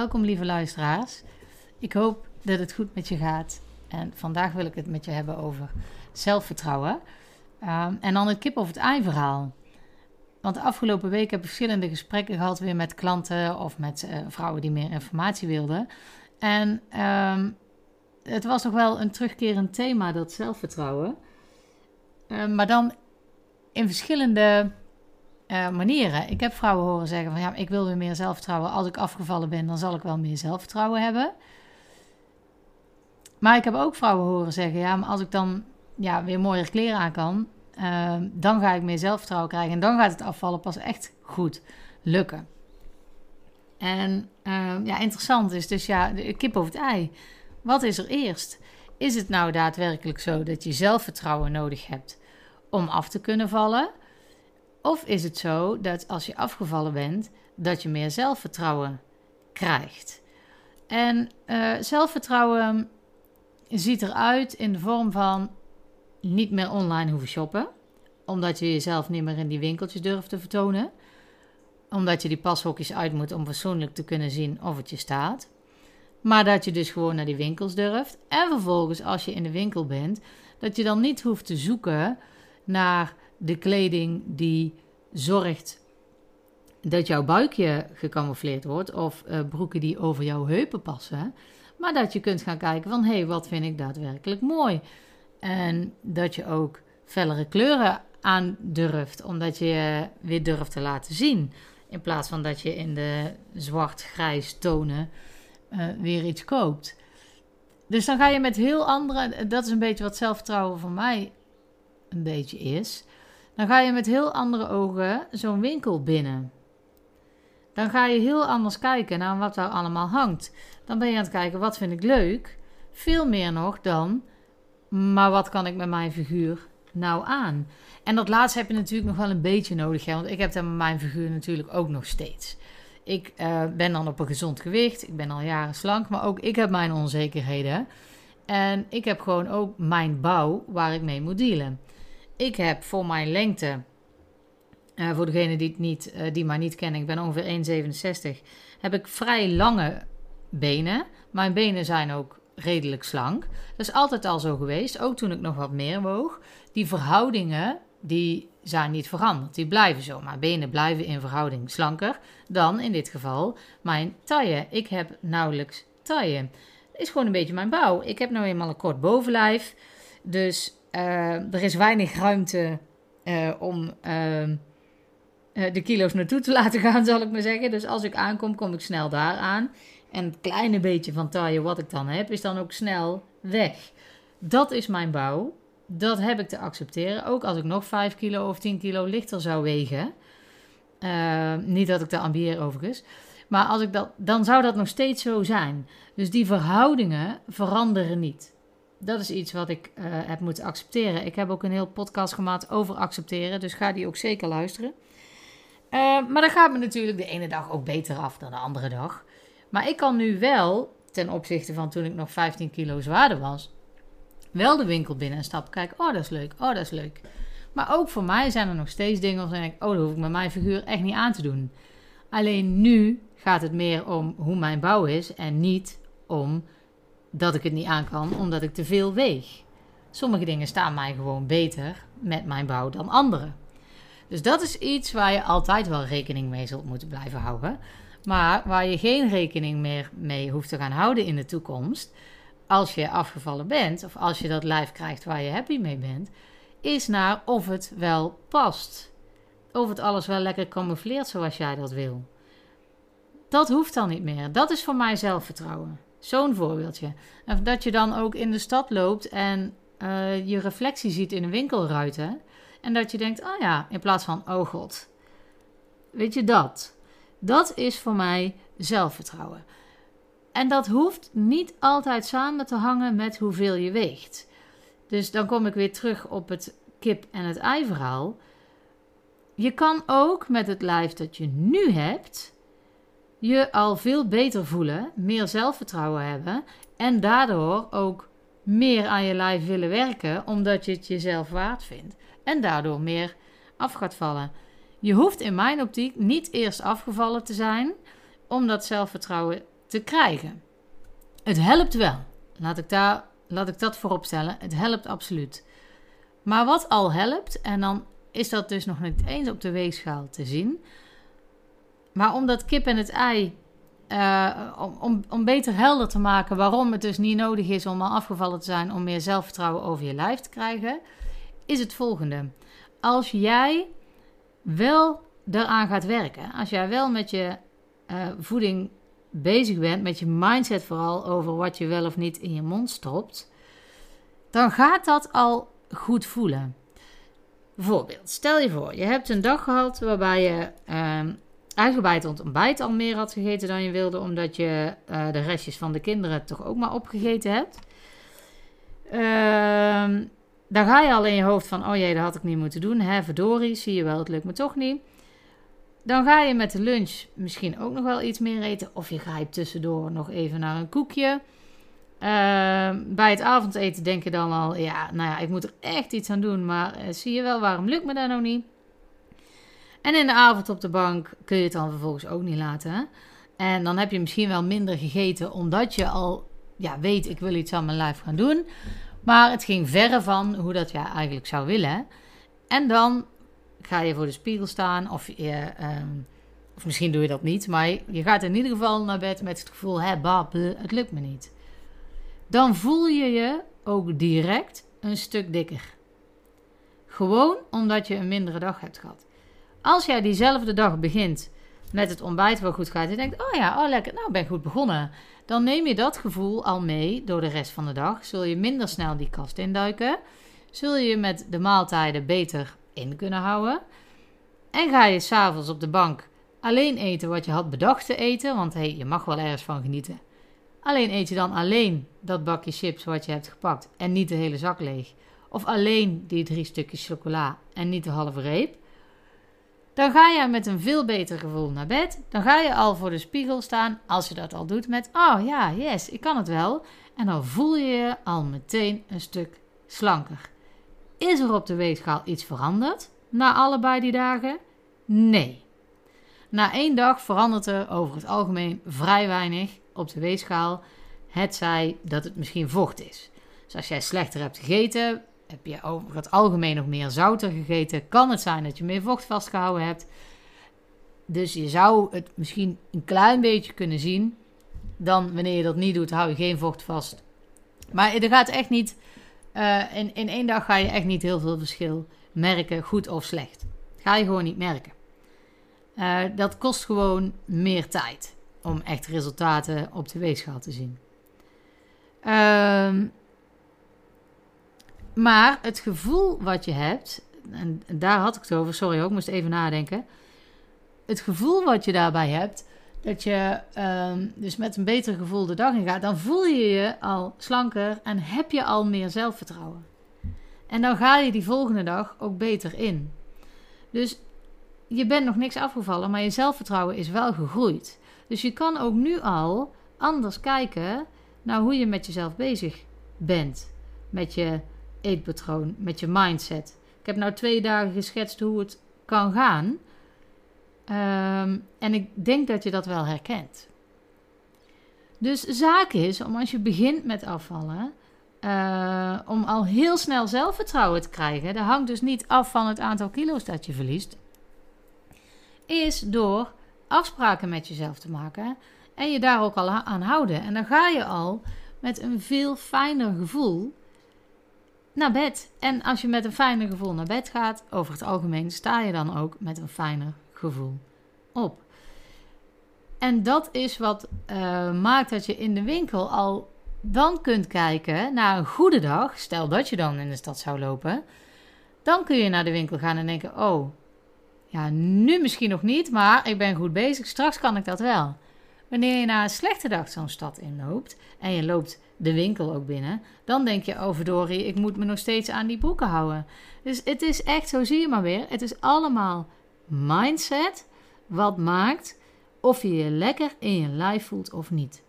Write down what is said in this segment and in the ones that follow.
Welkom lieve luisteraars. Ik hoop dat het goed met je gaat. En vandaag wil ik het met je hebben over zelfvertrouwen. Um, en dan het kip of het ei verhaal. Want de afgelopen week heb ik verschillende gesprekken gehad weer met klanten of met uh, vrouwen die meer informatie wilden. En um, het was nog wel een terugkerend thema, dat zelfvertrouwen. Uh, maar dan in verschillende uh, manieren. Ik heb vrouwen horen zeggen van ja, ik wil weer meer zelfvertrouwen. Als ik afgevallen ben, dan zal ik wel meer zelfvertrouwen hebben. Maar ik heb ook vrouwen horen zeggen, ja, maar als ik dan ja, weer mooier kleren aan kan, uh, dan ga ik meer zelfvertrouwen krijgen. En dan gaat het afvallen pas echt goed lukken. En uh, ja, interessant is dus ja, de kip of het ei. Wat is er eerst? Is het nou daadwerkelijk zo dat je zelfvertrouwen nodig hebt om af te kunnen vallen? Of is het zo dat als je afgevallen bent, dat je meer zelfvertrouwen krijgt? En uh, zelfvertrouwen ziet eruit in de vorm van niet meer online hoeven shoppen, omdat je jezelf niet meer in die winkeltjes durft te vertonen, omdat je die pashokjes uit moet om persoonlijk te kunnen zien of het je staat. Maar dat je dus gewoon naar die winkels durft. En vervolgens, als je in de winkel bent, dat je dan niet hoeft te zoeken naar de kleding die zorgt dat jouw buikje gecamoufleerd wordt of uh, broeken die over jouw heupen passen. Maar dat je kunt gaan kijken van hé, hey, wat vind ik daadwerkelijk mooi? En dat je ook fellere kleuren aandurft, omdat je je weer durft te laten zien. In plaats van dat je in de zwart-grijs tonen uh, weer iets koopt. Dus dan ga je met heel andere, dat is een beetje wat zelfvertrouwen voor mij een beetje is. Dan ga je met heel andere ogen zo'n winkel binnen. Dan ga je heel anders kijken naar wat daar allemaal hangt. Dan ben je aan het kijken, wat vind ik leuk? Veel meer nog dan, maar wat kan ik met mijn figuur nou aan? En dat laatste heb je natuurlijk nog wel een beetje nodig, hè? want ik heb met mijn figuur natuurlijk ook nog steeds. Ik uh, ben dan op een gezond gewicht, ik ben al jaren slank, maar ook ik heb mijn onzekerheden. En ik heb gewoon ook mijn bouw waar ik mee moet dealen. Ik heb voor mijn lengte, uh, voor degene die, het niet, uh, die mij niet kennen, ik ben ongeveer 1,67, heb ik vrij lange benen. Mijn benen zijn ook redelijk slank. Dat is altijd al zo geweest, ook toen ik nog wat meer woog. Die verhoudingen, die zijn niet veranderd. Die blijven zo. Mijn benen blijven in verhouding slanker dan in dit geval mijn taille. Ik heb nauwelijks taille. Is gewoon een beetje mijn bouw. Ik heb nou eenmaal een kort bovenlijf. Dus er is weinig ruimte uh, om uh, de kilo's naartoe te laten gaan, zal ik maar zeggen. Dus als ik aankom, kom ik snel daar aan. En het kleine beetje van taille wat ik dan heb, is dan ook snel weg. Dat is mijn bouw. Dat heb ik te accepteren. Ook als ik nog 5 kilo of 10 kilo lichter zou wegen. niet dat ik dat ambieer overigens. Maar als ik dat, dan zou dat nog steeds zo zijn. Dus die verhoudingen veranderen niet dat is iets wat ik uh, heb moeten accepteren. Ik heb ook een heel podcast gemaakt over accepteren, dus ga die ook zeker luisteren. Uh, maar dan gaat me natuurlijk de ene dag ook beter af dan de andere dag. Maar ik kan nu wel, ten opzichte van toen ik nog 15 kilo zwaarder was, wel de winkel binnen en stap kijken. Oh, dat is leuk. Oh, dat is leuk. Maar ook voor mij zijn er nog steeds dingen waarvan ik, oh, dat hoef ik met mijn figuur echt niet aan te doen. Alleen nu gaat het meer om hoe mijn bouw is en niet om dat ik het niet aan kan omdat ik te veel weeg. Sommige dingen staan mij gewoon beter met mijn bouw dan andere. Dus dat is iets waar je altijd wel rekening mee zult moeten blijven houden. Maar waar je geen rekening meer mee hoeft te gaan houden in de toekomst. Als je afgevallen bent of als je dat lijf krijgt waar je happy mee bent, is naar of het wel past. Of het alles wel lekker camoufleert zoals jij dat wil. Dat hoeft dan niet meer. Dat is voor mij zelfvertrouwen. Zo'n voorbeeldje. Dat je dan ook in de stad loopt en uh, je reflectie ziet in een winkelruiten. En dat je denkt, oh ja, in plaats van, oh god. Weet je dat? Dat is voor mij zelfvertrouwen. En dat hoeft niet altijd samen te hangen met hoeveel je weegt. Dus dan kom ik weer terug op het kip en het ei verhaal. Je kan ook met het lijf dat je nu hebt je al veel beter voelen, meer zelfvertrouwen hebben en daardoor ook meer aan je lijf willen werken, omdat je het jezelf waard vindt en daardoor meer af gaat vallen. Je hoeft in mijn optiek niet eerst afgevallen te zijn om dat zelfvertrouwen te krijgen. Het helpt wel. Laat ik, daar, laat ik dat voorop stellen. Het helpt absoluut. Maar wat al helpt, en dan is dat dus nog niet eens op de weegschaal te zien. Maar om dat kip en het ei, uh, om, om, beter helder te maken waarom het dus niet nodig is om al afgevallen te zijn om meer zelfvertrouwen over je lijf te krijgen, is het volgende. Als jij wel daaraan gaat werken, als jij wel met je uh, voeding bezig bent, met je mindset vooral over wat je wel of niet in je mond stopt, dan gaat dat al goed voelen. Bijvoorbeeld, stel je voor, je hebt een dag gehad waarbij je uh, uitgebreid ontbijt al meer had gegeten dan je wilde, omdat je uh, de restjes van de kinderen toch ook maar opgegeten hebt. Uh, dan ga je al in je hoofd van, oh jee, dat had ik niet moeten doen. Hè, verdorie, zie je wel, het lukt me toch niet. Dan ga je met de lunch misschien ook nog wel iets meer eten. Of je grijpt tussendoor nog even naar een koekje. Uh, bij het avondeten denk je dan al, ja, nou ja, ik moet er echt iets aan doen. Maar uh, zie je wel, waarom lukt me dat nou niet? En in de avond op de bank kun je het dan vervolgens ook niet laten. Hè? En dan heb je misschien wel minder gegeten, omdat je al ja, weet, ik wil iets aan mijn lijf gaan doen. Maar het ging verre van hoe dat jij eigenlijk zou willen. En dan ga je voor de spiegel staan of je... Um, of misschien doe je dat niet, maar je gaat in ieder geval naar bed met het gevoel: hé, bab, het lukt me niet dan voel je je ook direct een stuk dikker. Gewoon omdat je een mindere dag hebt gehad. Als jij diezelfde dag begint met het ontbijt wel goed gaat, en je denkt: oh ja, oh lekker, nou ben goed begonnen. Dan neem je dat gevoel al mee door de rest van de dag. Zul je minder snel die kast induiken. Zul je met de maaltijden beter in kunnen houden. En ga je s'avonds op de bank alleen eten wat je had bedacht te eten. Want hey, je mag wel ergens van genieten. Alleen eet je dan alleen dat bakje chips wat je hebt gepakt en niet de hele zak leeg. Of alleen die drie stukjes chocola en niet de halve reep. Dan ga je met een veel beter gevoel naar bed. Dan ga je al voor de spiegel staan, als je dat al doet, met: Oh ja, yes, ik kan het wel. En dan voel je je al meteen een stuk slanker. Is er op de weegschaal iets veranderd na allebei die dagen? Nee. Na één dag verandert er over het algemeen vrij weinig op de weegschaal. Het zij dat het misschien vocht is. Dus als jij slechter hebt gegeten, heb je over het algemeen nog meer zouter gegeten, kan het zijn dat je meer vocht vastgehouden hebt. Dus je zou het misschien een klein beetje kunnen zien. Dan wanneer je dat niet doet, hou je geen vocht vast. Maar er gaat echt niet. Uh, in, in één dag ga je echt niet heel veel verschil merken, goed of slecht. ga je gewoon niet merken. Uh, dat kost gewoon meer tijd om echt resultaten op de weegschaal te zien. Um, maar het gevoel wat je hebt, en daar had ik het over, sorry hoor, ik moest even nadenken. Het gevoel wat je daarbij hebt, dat je um, dus met een beter gevoel de dag in gaat, dan voel je je al slanker en heb je al meer zelfvertrouwen. En dan ga je die volgende dag ook beter in. Dus je bent nog niks afgevallen, maar je zelfvertrouwen is wel gegroeid. Dus je kan ook nu al anders kijken naar hoe je met jezelf bezig bent. Met je eetpatroon, met je mindset. Ik heb nou twee dagen geschetst hoe het kan gaan. Um, en ik denk dat je dat wel herkent. Dus zaak is om als je begint met afvallen, uh, om al heel snel zelfvertrouwen te krijgen. Dat hangt dus niet af van het aantal kilo's dat je verliest. Is door afspraken met jezelf te maken en je daar ook al aan houden. En dan ga je al met een veel fijner gevoel naar bed. En als je met een fijner gevoel naar bed gaat, over het algemeen sta je dan ook met een fijner gevoel op. En dat is wat uh, maakt dat je in de winkel al dan kunt kijken naar een goede dag. Stel dat je dan in de stad zou lopen. Dan kun je naar de winkel gaan en denken: Oh, ja, nu misschien nog niet, maar ik ben goed bezig. Straks kan ik dat wel. Wanneer je na een slechte dag zo'n stad inloopt en je loopt de winkel ook binnen, dan denk je, oh verdorie, ik moet me nog steeds aan die boeken houden. Dus het is echt, zo zie je maar weer, het is allemaal mindset wat maakt of je je lekker in je lijf voelt of niet.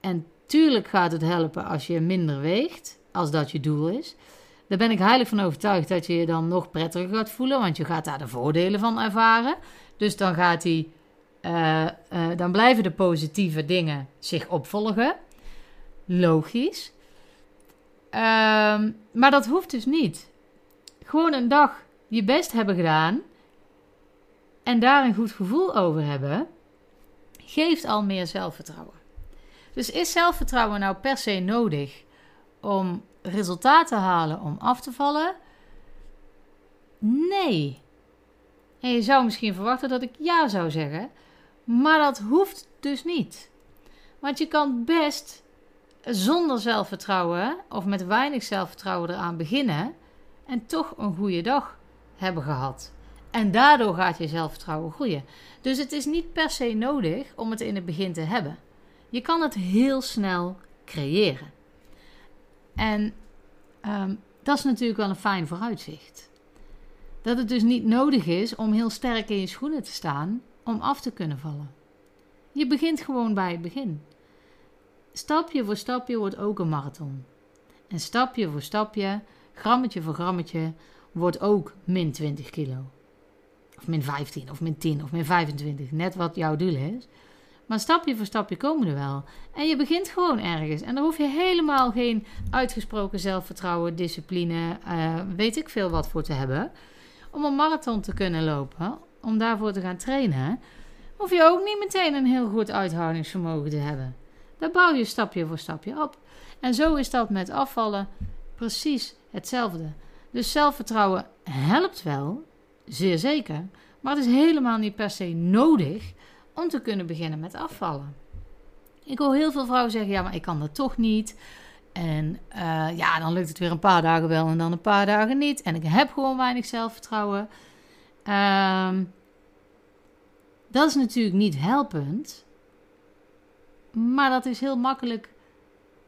En tuurlijk gaat het helpen als je minder weegt, als dat je doel is. Daar ben ik heilig van overtuigd dat je je dan nog prettiger gaat voelen, want je gaat daar de voordelen van ervaren. Dus dan gaat die eh, eh, dan blijven de positieve dingen zich opvolgen. Logisch. Ehm, maar dat hoeft dus niet. Gewoon een dag je best hebben gedaan en daar een goed gevoel over hebben, geeft al meer zelfvertrouwen. Dus is zelfvertrouwen nou per se nodig om resultaat te halen om af te vallen? Nee. En je zou misschien verwachten dat ik ja zou zeggen, maar dat hoeft dus niet. Want je kan best zonder zelfvertrouwen of met weinig zelfvertrouwen eraan beginnen en toch een goede dag hebben gehad. En daardoor gaat je zelfvertrouwen groeien. Dus het is niet per se nodig om het in het begin te hebben. Je kan het heel snel creëren. En um, dat is natuurlijk wel een fijn vooruitzicht. Dat het dus niet nodig is om heel sterk in je schoenen te staan om af te kunnen vallen. Je begint gewoon bij het begin. Stapje voor stapje wordt ook een marathon. En stapje voor stapje, grammetje voor grammetje, wordt ook min 20 kilo. Of min 15, of min 10, of min 25. Net wat jouw doel is. Maar stapje voor stapje komen er wel. En je begint gewoon ergens. En daar hoef je helemaal geen uitgesproken zelfvertrouwen, discipline, uh, weet ik veel wat voor te hebben. Om een marathon te kunnen lopen, om daarvoor te gaan trainen, hoef je ook niet meteen een heel goed uithoudingsvermogen te hebben. Daar bouw je stapje voor stapje op. En zo is dat met afvallen precies hetzelfde. Dus zelfvertrouwen helpt wel, zeer zeker, maar het is helemaal niet per se nodig om te kunnen beginnen met afvallen. Ik hoor heel veel vrouwen zeggen: ja, maar ik kan dat toch niet. En uh, ja, dan lukt het weer een paar dagen wel en dan een paar dagen niet. En ik heb gewoon weinig zelfvertrouwen. Um, dat is natuurlijk niet helpend. Maar dat is heel makkelijk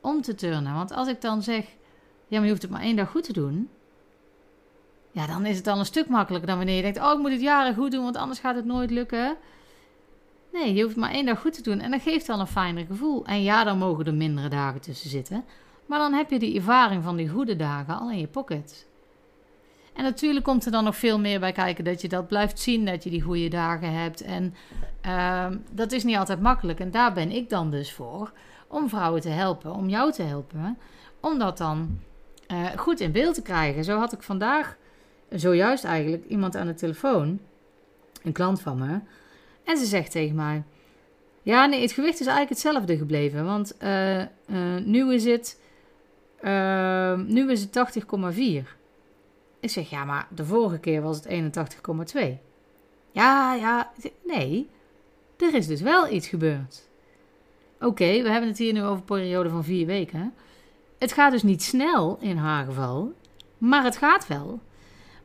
om te turnen. Want als ik dan zeg: ja, maar je hoeft het maar één dag goed te doen. Ja, dan is het dan een stuk makkelijker dan wanneer je denkt: oh, ik moet het jaren goed doen, want anders gaat het nooit lukken. Nee, je hoeft maar één dag goed te doen en dat geeft dan een fijner gevoel. En ja, dan mogen er mindere dagen tussen zitten. Maar dan heb je die ervaring van die goede dagen al in je pocket. En natuurlijk komt er dan nog veel meer bij kijken dat je dat blijft zien, dat je die goede dagen hebt. En uh, dat is niet altijd makkelijk. En daar ben ik dan dus voor, om vrouwen te helpen, om jou te helpen, om dat dan uh, goed in beeld te krijgen. Zo had ik vandaag, zojuist eigenlijk, iemand aan de telefoon, een klant van me. En ze zegt tegen mij: Ja, nee, het gewicht is eigenlijk hetzelfde gebleven. Want uh, uh, nu is het, uh, nu is het 80,4. Ik zeg: Ja, maar de vorige keer was het 81,2. Ja, ja, nee, er is dus wel iets gebeurd. Oké, we hebben het hier nu over een periode van vier weken. Het gaat dus niet snel in haar geval, maar het gaat wel.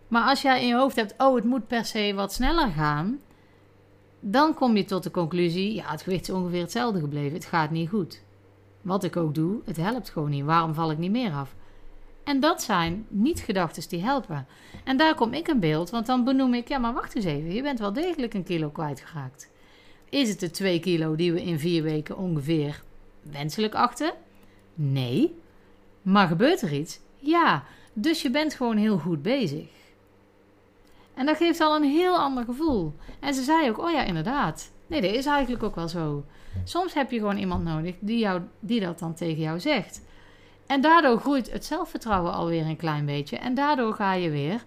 Maar als jij in je hoofd hebt, oh, het moet per se wat sneller gaan, dan kom je tot de conclusie: ja, het gewicht is ongeveer hetzelfde gebleven. Het gaat niet goed. Wat ik ook doe, het helpt gewoon niet. Waarom val ik niet meer af? En dat zijn niet gedachten die helpen. En daar kom ik in beeld, want dan benoem ik: ja, maar wacht eens even. Je bent wel degelijk een kilo kwijtgeraakt. Is het de 2 kilo die we in vier weken ongeveer wenselijk achten? Nee. Maar gebeurt er iets? Ja. Dus je bent gewoon heel goed bezig. En dat geeft al een heel ander gevoel. En ze zei ook: Oh ja, inderdaad. Nee, dat is eigenlijk ook wel zo. Soms heb je gewoon iemand nodig die, jou, die dat dan tegen jou zegt. En daardoor groeit het zelfvertrouwen alweer een klein beetje. En daardoor ga je weer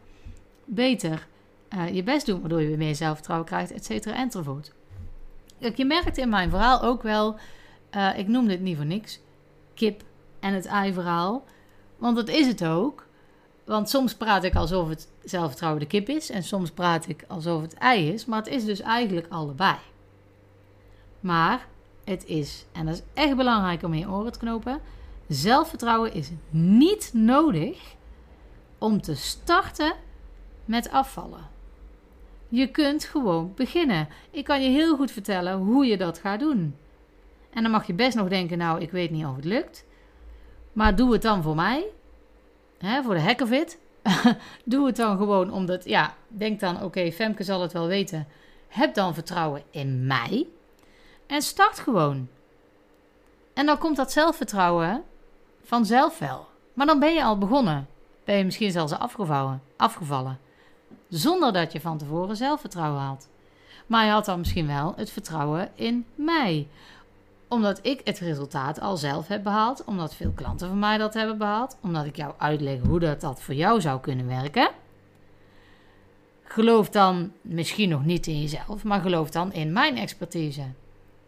beter uh, je best doen, waardoor je weer meer zelfvertrouwen krijgt, et cetera, enzovoort. Kijk, je merkt in mijn verhaal ook wel, uh, ik noemde het niet voor niks, kip en het ei-verhaal. Want dat is het ook. Want soms praat ik alsof het zelfvertrouwen de kip is en soms praat ik alsof het ei is, maar het is dus eigenlijk allebei. Maar het is, en dat is echt belangrijk om in je oren te knopen, zelfvertrouwen is niet nodig om te starten met afvallen. Je kunt gewoon beginnen. Ik kan je heel goed vertellen hoe je dat gaat doen. En dan mag je best nog denken, nou, ik weet niet of het lukt. Maar doe het dan voor mij hè, voor de heck of it. Doe het dan gewoon omdat, ja, denk dan, oké, Femke zal het wel weten. Heb dan vertrouwen in mij. En start gewoon. En dan komt dat zelfvertrouwen vanzelf wel. Maar dan ben je al begonnen. Ben je misschien zelfs afgevallen, afgevallen. Zonder dat je van tevoren zelfvertrouwen had. Maar je had dan misschien wel het vertrouwen in mij. Omdat ik het resultaat al zelf heb behaald. Omdat veel klanten van mij dat hebben behaald. Omdat ik jou uitleg hoe dat, dat voor jou zou kunnen werken. Geloof dan misschien nog niet in jezelf, maar geloof dan in mijn expertise.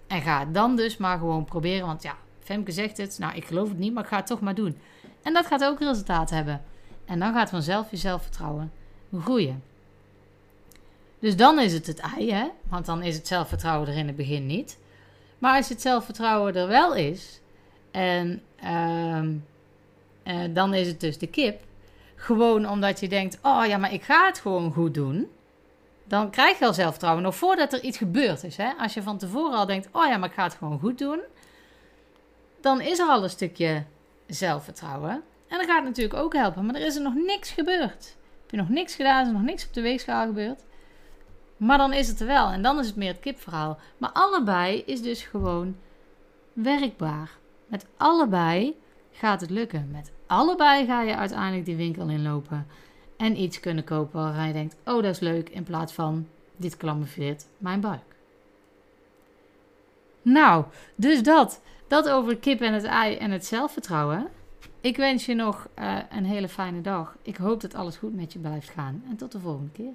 En ga dan dus maar gewoon proberen. Want ja, Femke zegt het. Nou, ik geloof het niet, maar ik ga het toch maar doen. En dat gaat ook resultaat hebben. En dan gaat vanzelf je zelfvertrouwen groeien. Dus dan is het het ei, hè? Want dan is het zelfvertrouwen er in het begin niet. Maar als het zelfvertrouwen er wel is, en uh, dan is het dus de kip. Gewoon omdat je denkt: oh ja, maar ik ga het gewoon goed doen. Dan krijg je al zelfvertrouwen. Nog voordat er iets gebeurd is. Hè? Als je van tevoren al denkt: oh ja, maar ik ga het gewoon goed doen. Dan is er al een stukje zelfvertrouwen. En dat gaat natuurlijk ook helpen. Maar er is er nog niks gebeurd. Heb je nog niks gedaan, is er nog niks op de weegschaal gebeurd. Maar dan is het er wel. En dan is het meer het kipverhaal. Maar allebei is dus gewoon werkbaar. Met allebei gaat het lukken. Met allebei ga je uiteindelijk die winkel inlopen. En iets kunnen kopen waarvan je denkt: oh, dat is leuk. In plaats van dit klamoufleert mijn buik. Nou, dus dat. Dat over kip en het ei en het zelfvertrouwen. Ik wens je nog uh, een hele fijne dag. Ik hoop dat alles goed met je blijft gaan. En tot de volgende keer.